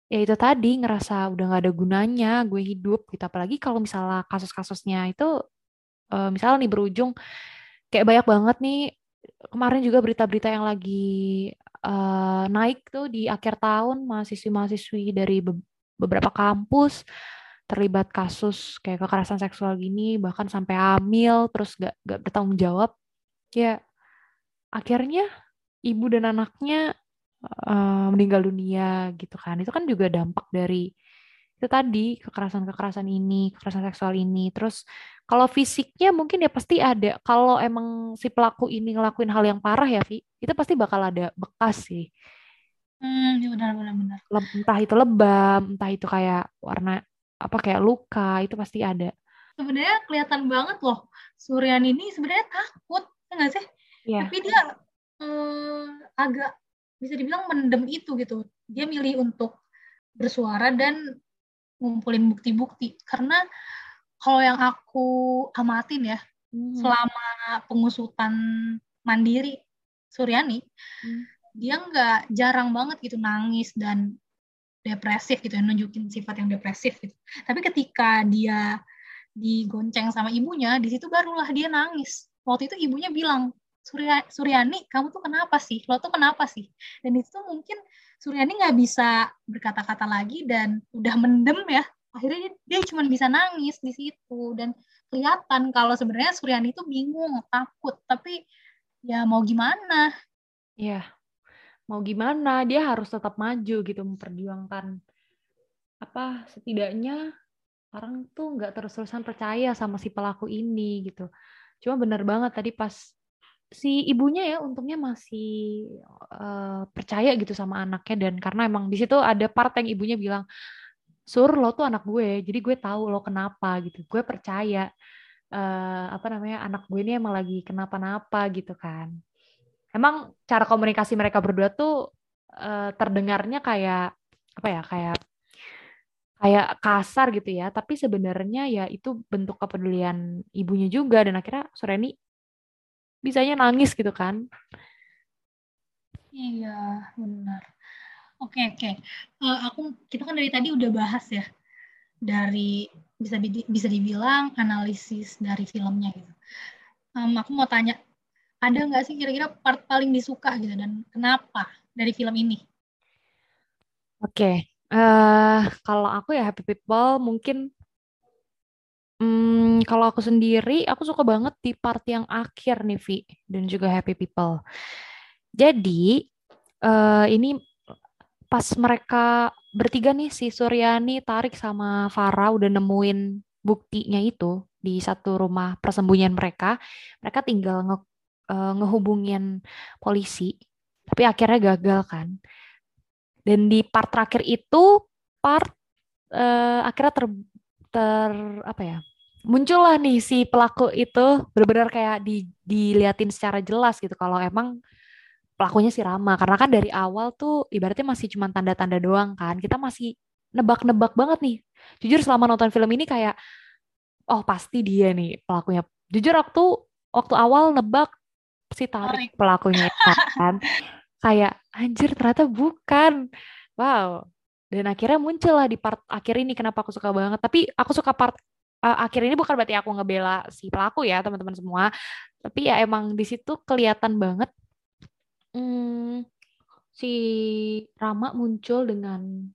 ya itu tadi ngerasa udah nggak ada gunanya gue hidup gitu. Apalagi kalau misalnya kasus-kasusnya itu uh, misalnya nih berujung kayak banyak banget nih kemarin juga berita-berita yang lagi uh, naik tuh di akhir tahun mahasiswi-mahasiswi dari be beberapa kampus terlibat kasus kayak kekerasan seksual gini bahkan sampai hamil terus gak, gak bertanggung jawab. Ya akhirnya ibu dan anaknya uh, meninggal dunia gitu kan. Itu kan juga dampak dari itu tadi kekerasan-kekerasan ini kekerasan seksual ini. Terus kalau fisiknya mungkin ya pasti ada. Kalau emang si pelaku ini ngelakuin hal yang parah ya Vi itu pasti bakal ada bekas sih. Hmm, ya benar benar benar. entah itu lebam, entah itu kayak warna apa kayak luka itu pasti ada. Sebenarnya kelihatan banget loh Suryan ini sebenarnya takut, ya nggak sih? Yeah. Tapi dia eh, agak bisa dibilang mendem itu gitu. Dia milih untuk bersuara dan ngumpulin bukti-bukti karena kalau yang aku amatin ya hmm. selama pengusutan mandiri Suryani hmm. dia nggak jarang banget gitu nangis dan depresif gitu ya nunjukin sifat yang depresif gitu. Tapi ketika dia digonceng sama ibunya di situ barulah dia nangis. Waktu itu ibunya bilang Surya, Suryani kamu tuh kenapa sih? Lo tuh kenapa sih? Dan itu mungkin Suryani nggak bisa berkata-kata lagi dan udah mendem ya. Akhirnya dia, dia cuma bisa nangis di situ. Dan kelihatan kalau sebenarnya Suryani itu bingung takut. Tapi ya mau gimana? Iya, mau gimana dia harus tetap maju gitu memperjuangkan. Apa setidaknya orang tuh nggak terus-terusan percaya sama si pelaku ini gitu. Cuma benar banget tadi pas si ibunya ya untungnya masih uh, percaya gitu sama anaknya. Dan karena emang di situ ada part yang ibunya bilang sur lo tuh anak gue jadi gue tahu lo kenapa gitu. Gue percaya uh, apa namanya anak gue ini emang lagi kenapa-napa gitu kan emang cara komunikasi mereka berdua tuh uh, terdengarnya kayak apa ya kayak kayak kasar gitu ya. Tapi sebenarnya ya itu bentuk kepedulian ibunya juga. Dan akhirnya Soreni bisanya nangis gitu kan. Iya benar. Oke oke. Uh, aku kita kan dari tadi udah bahas ya. Dari bisa bisa dibilang analisis dari filmnya gitu. Um, aku mau tanya ada nggak sih kira-kira part paling disuka gitu dan kenapa dari film ini? Oke, okay. uh, eh, kalau aku ya Happy People mungkin Hmm, kalau aku sendiri, aku suka banget di part yang akhir nih, Vi, dan juga Happy People. Jadi, uh, ini pas mereka bertiga nih, si Suryani, Tarik, sama Farah udah nemuin buktinya itu di satu rumah persembunyian mereka, mereka tinggal nge uh, ngehubungin polisi, tapi akhirnya gagal kan. Dan di part terakhir itu part uh, akhirnya ter ter apa ya? muncullah nih si pelaku itu benar-benar kayak di diliatin secara jelas gitu kalau emang pelakunya si Rama karena kan dari awal tuh ibaratnya masih cuma tanda-tanda doang kan kita masih nebak-nebak banget nih jujur selama nonton film ini kayak oh pasti dia nih pelakunya jujur waktu waktu awal nebak si tarik pelakunya <laughs> kan. Kayak anjir ternyata bukan. Wow. Dan akhirnya muncul lah di part akhir ini kenapa aku suka banget. Tapi aku suka part uh, akhir ini bukan berarti aku ngebela si pelaku ya teman-teman semua. Tapi ya emang di situ kelihatan banget hmm, si Rama muncul dengan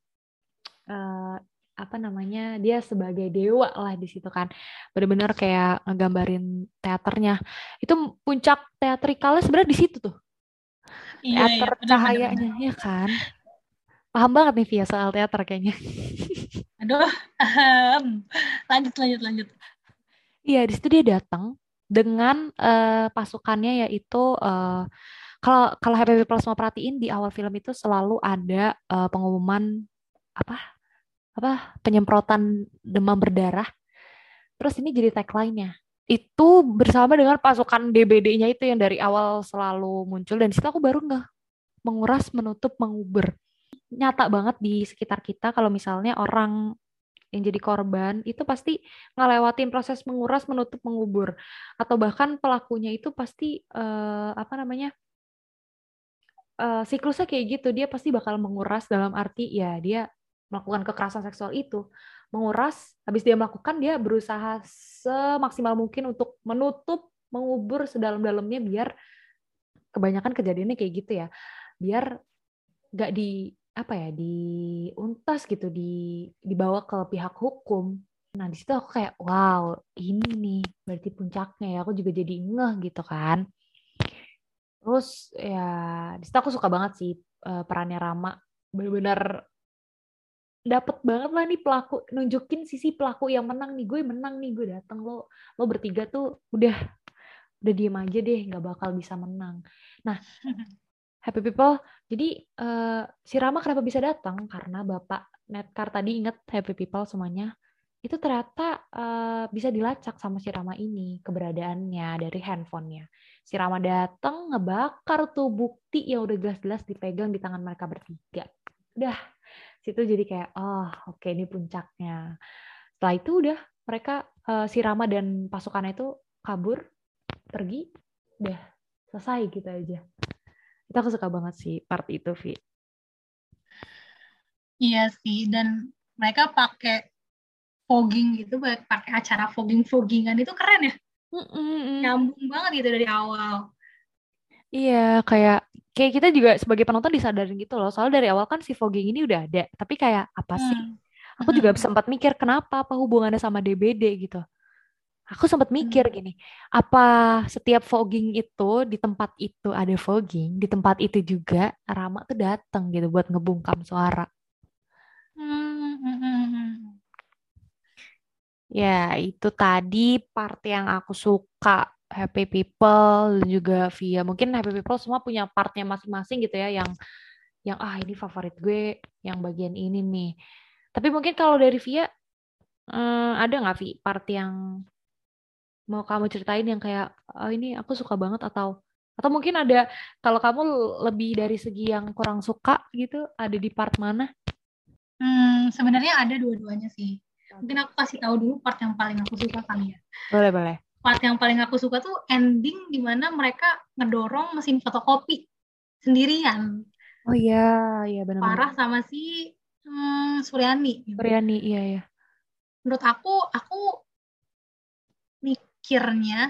uh, apa namanya dia sebagai dewa lah di situ kan. Benar-benar kayak ngegambarin teaternya. Itu puncak teatrikalnya sebenarnya di situ tuh. Iya, teater iya, cahayanya ya kan? Paham banget nih Via soal teater kayaknya. Aduh um, lanjut lanjut lanjut. Iya di situ dia datang dengan uh, pasukannya yaitu uh, kalau kalau Happy People semua perhatiin di awal film itu selalu ada uh, pengumuman apa apa penyemprotan demam berdarah. Terus ini jadi tagline-nya. Itu bersama dengan pasukan DBD-nya itu yang dari awal selalu muncul dan situ aku baru nggak menguras, menutup, mengubur. Nyata banget di sekitar kita kalau misalnya orang yang jadi korban itu pasti ngelewatin proses menguras, menutup, mengubur, atau bahkan pelakunya itu pasti uh, apa namanya uh, siklusnya kayak gitu, dia pasti bakal menguras dalam arti ya dia melakukan kekerasan seksual itu menguras habis dia melakukan dia berusaha semaksimal mungkin untuk menutup mengubur sedalam-dalamnya biar kebanyakan kejadiannya kayak gitu ya. Biar nggak di apa ya diuntas gitu di dibawa ke pihak hukum. Nah di situ aku kayak wow ini nih berarti puncaknya ya aku juga jadi ngeh gitu kan. Terus ya di situ aku suka banget sih uh, perannya Rama. Benar-benar dapet banget lah nih pelaku nunjukin sisi pelaku yang menang nih gue menang nih gue datang lo lo bertiga tuh udah udah diem aja deh nggak bakal bisa menang. Nah <laughs> happy people jadi uh, si Rama kenapa bisa datang karena bapak Netcar tadi inget happy people semuanya itu ternyata uh, bisa dilacak sama si Rama ini keberadaannya dari handphonenya. Si Rama datang ngebakar tuh bukti yang udah jelas-jelas dipegang di tangan mereka bertiga. Udah situ jadi kayak oh oke okay, ini puncaknya. Setelah itu udah mereka uh, si Rama dan pasukannya itu kabur pergi udah selesai gitu aja. Itu aku suka banget sih part itu Vi iya sih dan mereka pakai fogging gitu pakai acara fogging foggingan itu keren ya. Mm -mm. nyambung banget gitu dari awal. Iya, kayak kayak kita juga sebagai penonton disadarin gitu loh. Soalnya dari awal kan si fogging ini udah ada, tapi kayak apa sih? Hmm. Aku juga hmm. sempat mikir kenapa apa hubungannya sama DBD gitu. Aku sempat mikir hmm. gini, apa setiap fogging itu di tempat itu ada fogging, di tempat itu juga Rama tuh datang gitu buat ngebungkam suara. Hmm. Ya, itu tadi part yang aku suka Happy People dan juga Via. Mungkin Happy People semua punya partnya masing-masing gitu ya yang yang ah ini favorit gue yang bagian ini nih. Tapi mungkin kalau dari Via eh, ada nggak Vi part yang mau kamu ceritain yang kayak oh, ini aku suka banget atau atau mungkin ada kalau kamu lebih dari segi yang kurang suka gitu ada di part mana? Hmm, sebenarnya ada dua-duanya sih. Mungkin aku kasih tahu dulu part yang paling aku suka kali ya. Boleh boleh part yang paling aku suka tuh ending di mana mereka ngedorong mesin fotokopi sendirian. Oh iya, iya benar. Parah sama si hmm, Suryani. Suryani, iya ya. Menurut aku, aku mikirnya,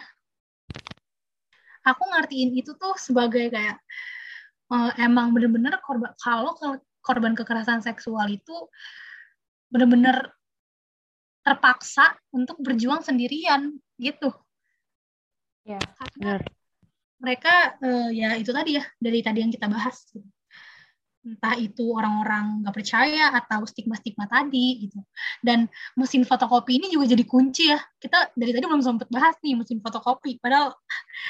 aku ngertiin itu tuh sebagai kayak uh, emang bener-bener korban kalau korban kekerasan seksual itu bener-bener terpaksa untuk berjuang sendirian gitu. Ya, benar. Mereka uh, ya itu tadi ya dari tadi yang kita bahas. Gitu. Entah itu orang-orang nggak percaya atau stigma-stigma tadi gitu. Dan mesin fotokopi ini juga jadi kunci ya. Kita dari tadi belum sempat bahas nih mesin fotokopi. Padahal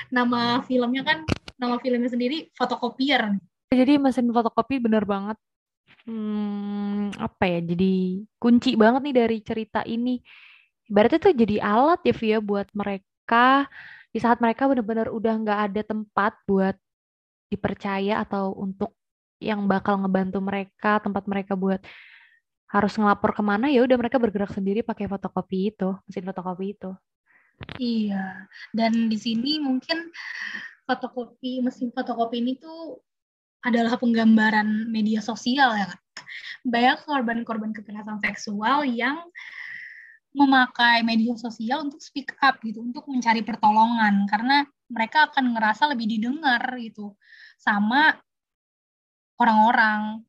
nama filmnya kan nama filmnya sendiri fotokopier. Jadi mesin fotokopi bener banget hmm, apa ya jadi kunci banget nih dari cerita ini Berarti tuh jadi alat ya Via buat mereka. Di saat mereka benar-benar udah nggak ada tempat buat dipercaya atau untuk yang bakal ngebantu mereka tempat mereka buat harus ngelapor ke mana ya udah mereka bergerak sendiri pakai fotokopi itu mesin fotokopi itu. Iya. Dan di sini mungkin fotokopi mesin fotokopi ini tuh adalah penggambaran media sosial ya banyak korban-korban kekerasan seksual yang memakai media sosial untuk speak up gitu, untuk mencari pertolongan karena mereka akan ngerasa lebih didengar gitu sama orang-orang.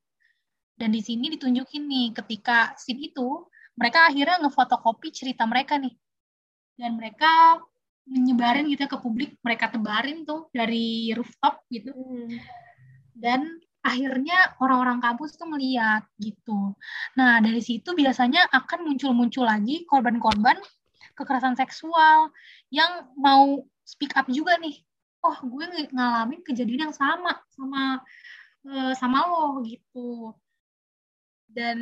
Dan di sini ditunjukin nih ketika scene itu mereka akhirnya ngefotokopi cerita mereka nih. Dan mereka menyebarin gitu ke publik, mereka tebarin tuh dari rooftop gitu. Hmm. Dan akhirnya orang-orang kampus tuh melihat gitu. Nah, dari situ biasanya akan muncul-muncul lagi korban-korban kekerasan seksual yang mau speak up juga nih. Oh, gue ngalamin kejadian yang sama sama uh, sama lo gitu. Dan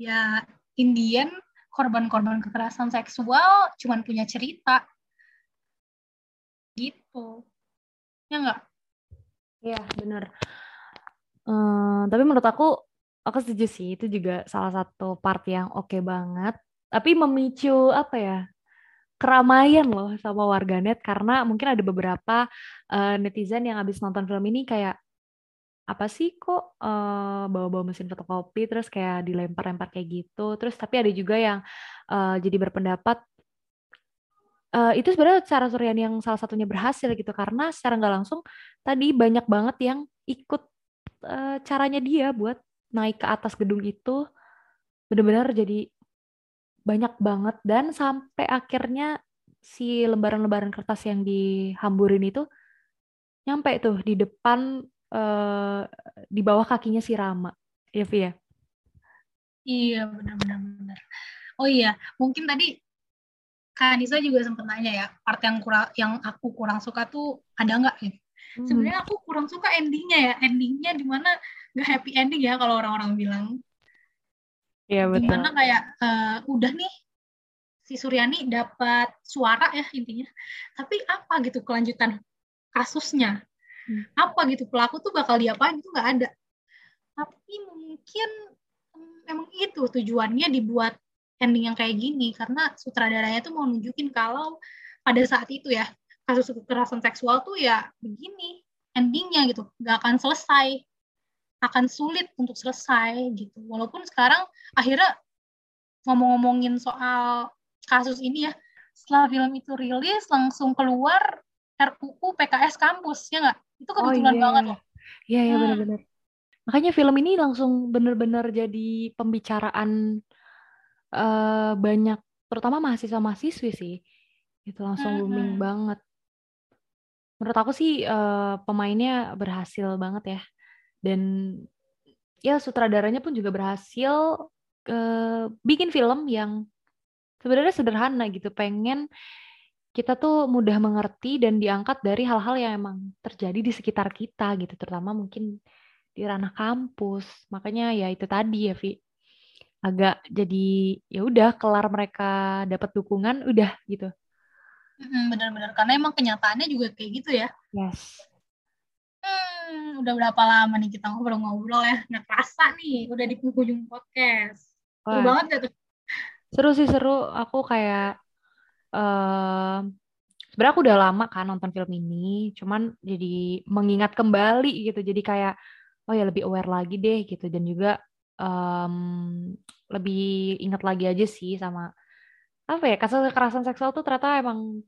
ya Indian korban-korban kekerasan seksual cuman punya cerita gitu. Ya enggak? Iya, benar Tapi menurut aku, aku setuju sih itu juga salah satu part yang oke okay banget. Tapi memicu apa ya keramaian loh sama warganet karena mungkin ada beberapa uh, netizen yang habis nonton film ini kayak apa sih kok uh, bawa-bawa mesin fotokopi terus kayak dilempar-lempar kayak gitu terus tapi ada juga yang uh, jadi berpendapat uh, itu sebenarnya cara Suryan yang salah satunya berhasil gitu karena secara nggak langsung tadi banyak banget yang ikut uh, caranya dia buat naik ke atas gedung itu benar-benar jadi banyak banget. Dan sampai akhirnya si lembaran-lembaran kertas yang dihamburin itu nyampe tuh di depan uh, di bawah kakinya si Rama. Ya Via? Iya benar-benar benar oh iya mungkin tadi Kak Anissa juga sempat nanya ya part yang kurang yang aku kurang suka tuh ada nggak gitu hmm. sebenarnya aku kurang suka endingnya ya endingnya di mana nggak happy ending ya kalau orang-orang bilang Iya betul. Di mana kayak uh, udah nih si Suryani dapat suara ya intinya, tapi apa gitu kelanjutan kasusnya? Hmm. Apa gitu pelaku tuh bakal diapain itu nggak ada. Tapi mungkin um, emang itu tujuannya dibuat ending yang kayak gini karena sutradaranya tuh mau nunjukin kalau pada saat itu ya kasus kekerasan seksual tuh ya begini endingnya gitu. Nggak akan selesai. Akan sulit untuk selesai gitu. Walaupun sekarang akhirnya ngomong-ngomongin soal kasus ini ya setelah film itu rilis langsung keluar RUU PKS kampus ya nggak? Itu kebetulan oh, iya. banget loh. Iya iya hmm. benar-benar. Makanya film ini langsung benar-benar jadi pembicaraan uh, banyak terutama mahasiswa-mahasiswi sih. Itu langsung mm-hmm. booming banget menurut aku sih uh, pemainnya berhasil banget ya. Dan ya sutradaranya pun juga berhasil uh, bikin film yang sebenarnya sederhana gitu. Pengen kita tuh mudah mengerti dan diangkat dari hal-hal yang emang terjadi di sekitar kita gitu. Terutama mungkin di ranah kampus. Makanya ya itu tadi ya Vi. Agak jadi ya udah kelar mereka dapat dukungan udah gitu benar-benar karena emang kenyataannya juga kayak gitu ya. Yes. Hmm, udah berapa lama nih kita ngobrol-ngobrol ya? Nggak kerasa nih udah di penghujung podcast. Seru Wah. banget ya tuh? Seru sih seru. Aku kayak uh, sebenarnya aku udah lama kan nonton film ini. Cuman jadi mengingat kembali gitu. Jadi kayak oh ya lebih aware lagi deh gitu. Dan juga um, lebih ingat lagi aja sih sama apa ya kasus kekerasan seksual tuh ternyata emang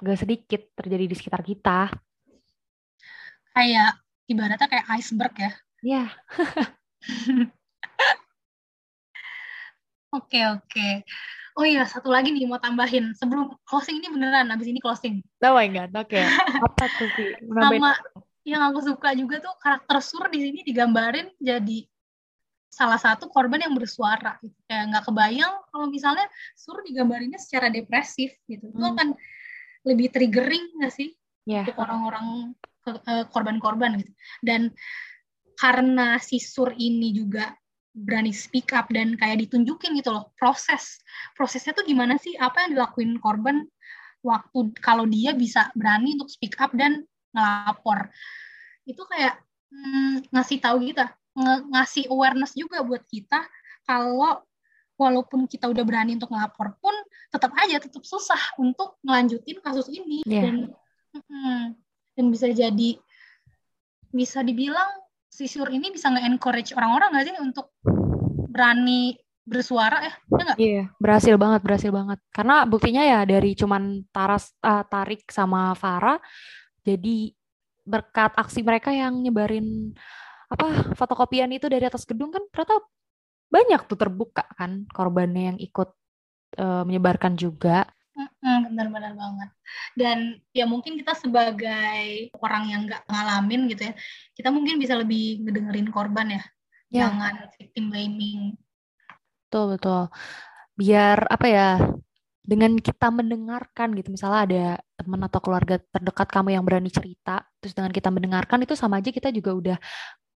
gak sedikit terjadi di sekitar kita. Kayak ibaratnya kayak iceberg ya. Iya. <laughs> Oke oke. Oh iya satu lagi nih mau tambahin sebelum closing ini beneran abis ini closing. Oh my god, oke. Okay. Apa tuh sih? Sama yang aku suka juga tuh karakter Sur di sini digambarin jadi salah satu korban yang bersuara gitu. kayak nggak kebayang kalau misalnya suruh digambarinnya secara depresif gitu hmm. itu akan lebih triggering nggak sih yeah. untuk orang-orang eh, korban-korban gitu. Dan karena si sur ini juga berani speak up dan kayak ditunjukin gitu loh proses prosesnya tuh gimana sih? Apa yang dilakuin korban waktu kalau dia bisa berani untuk speak up dan ngelapor? Itu kayak hmm, ngasih tahu kita ng ngasih awareness juga buat kita kalau walaupun kita udah berani untuk ngelapor pun tetap aja tetap susah untuk ngelanjutin kasus ini yeah. dan mm, dan bisa jadi bisa dibilang si Sur ini bisa nge-encourage orang-orang nggak sih untuk berani bersuara ya, ya Iya, yeah, berhasil banget, berhasil banget. Karena buktinya ya dari cuman Taras, uh, Tarik sama Farah, jadi berkat aksi mereka yang nyebarin apa fotokopian itu dari atas gedung kan ternyata banyak tuh terbuka kan korbannya yang ikut uh, menyebarkan juga. Benar-benar banget. Dan ya mungkin kita sebagai orang yang nggak ngalamin gitu ya, kita mungkin bisa lebih ngedengerin korban ya, ya. jangan victim blaming. Betul betul. Biar apa ya? Dengan kita mendengarkan gitu, misalnya ada teman atau keluarga terdekat kamu yang berani cerita, terus dengan kita mendengarkan itu sama aja kita juga udah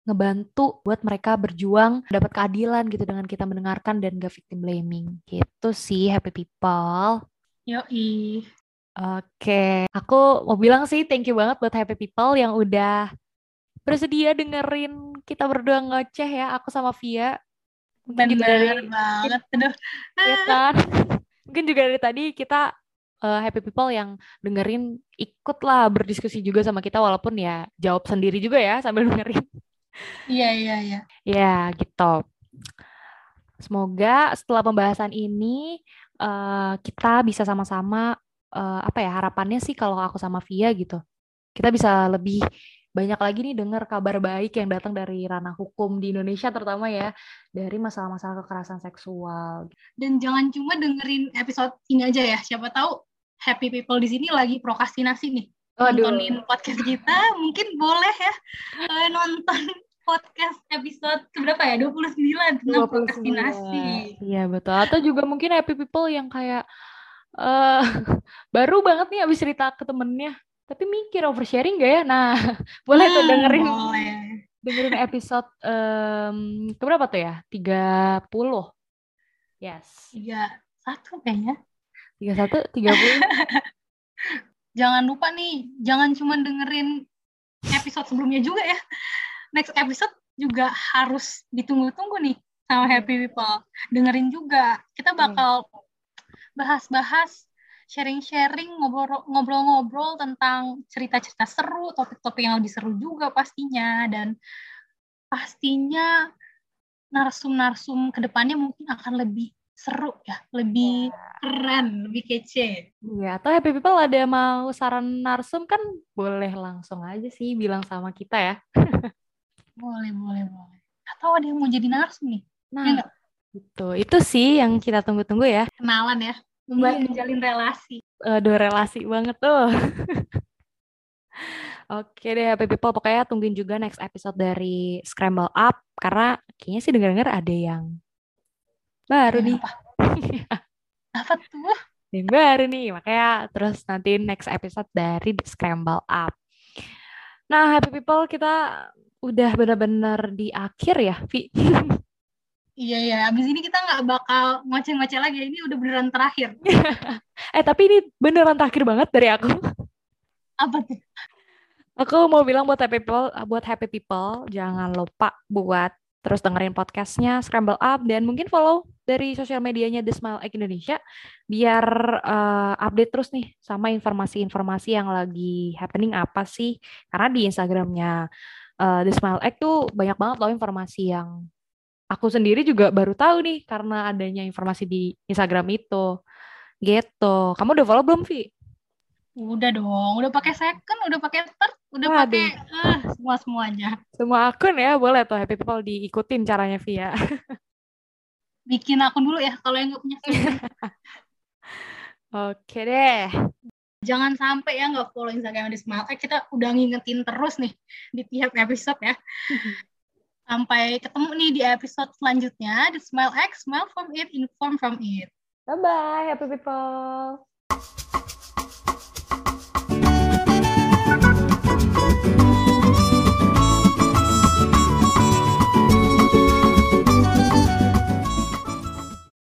ngebantu buat mereka berjuang dapat keadilan gitu dengan kita mendengarkan dan gak victim blaming gitu sih happy people yoi Oke, aku mau bilang sih thank you banget buat happy people yang udah bersedia dengerin kita berdua ngoceh ya, aku sama Via. Mungkin Bener dari, banget, <laughs> aduh. Ya kan? Mungkin juga dari tadi kita uh, happy people yang dengerin ikutlah berdiskusi juga sama kita walaupun ya jawab sendiri juga ya sambil dengerin. Iya, iya, iya. Ya, gitu. Semoga setelah pembahasan ini uh, kita bisa sama-sama uh, apa ya harapannya sih kalau aku sama Via gitu. Kita bisa lebih banyak lagi nih dengar kabar baik yang datang dari ranah hukum di Indonesia terutama ya dari masalah-masalah kekerasan seksual. Dan jangan cuma dengerin episode ini aja ya. Siapa tahu happy people di sini lagi prokrastinasi nih. Aduh. Nontonin podcast kita, mungkin boleh ya uh, nonton <laughs> podcast episode keberapa ya? 29 tentang 29. prokrastinasi. Iya betul. Atau juga mungkin happy people yang kayak eh <laughs> baru banget nih abis cerita ke temennya, tapi mikir oversharing gak ya? Nah, <laughs> boleh tuh Hmm, dengerin Boleh. dengerin episode em, keberapa tuh ya? 30. Yes. Tiga, satu kayaknya. 31, 30. Jangan lupa nih, jangan cuma dengerin episode sebelumnya juga ya. Next episode juga harus ditunggu-tunggu nih sama Iya. Happy People. Dengerin juga. Kita Hmm. bakal bahas-bahas, sharing-sharing, ngobrol- ngobrol-ngobrol tentang cerita-cerita seru, topik-topik yang lebih seru juga pastinya. Dan pastinya narsum-narsum ke depannya mungkin akan lebih seru ya, lebih keren, lebih kece. Iya, atau happy people ada mau saran narsum kan boleh langsung aja sih bilang sama kita ya. Boleh, boleh, boleh. Atau ada yang mau jadi narsum nih, ya Nah, nggak? gitu. Itu sih yang kita tunggu-tunggu ya. kenalan ya, membuat Iya. menjalin relasi. Aduh, relasi banget tuh. Oke deh, happy people. Pokoknya tungguin juga next episode dari Scramble Up. Karena kayaknya sih denger-denger ada yang baru nih. Apa? <laughs> Apa tuh? Yang baru nih. Makanya terus nanti next episode dari The Scramble Up. Nah, happy people, kita udah benar-benar di akhir ya, Vi. <laughs> Iya, iya. Abis ini kita nggak bakal ngoceh-ngoceh lagi. Ini udah beneran terakhir. <laughs> Eh, tapi ini beneran terakhir banget dari aku. Apa tuh? Aku mau bilang buat happy people, buat happy people, jangan lupa buat terus dengerin podcastnya Scramble Up dan mungkin follow dari sosial medianya The Smile Egg Indonesia biar eh, update terus nih sama informasi-informasi yang lagi happening apa sih karena di Instagramnya eh, The Smile Egg tuh banyak banget loh informasi yang aku sendiri juga baru tahu nih karena adanya informasi di Instagram itu gitu. Kamu udah follow belum Vi? Udah dong. Udah pakai second, udah pakai third, udah pakai eh, semua-semuanya. Semua akun ya boleh tuh happy people diikutin caranya Via. <laughs> Bikin akun dulu ya kalau yang nggak punya. <laughs> Oke deh. Jangan sampai ya nggak follow Instagram di Smile Egg. Kita udah ngingetin terus nih di tiap episode ya. <laughs> Sampai ketemu nih di episode selanjutnya di Smile X, Smile from it, inform from it. Bye bye happy people.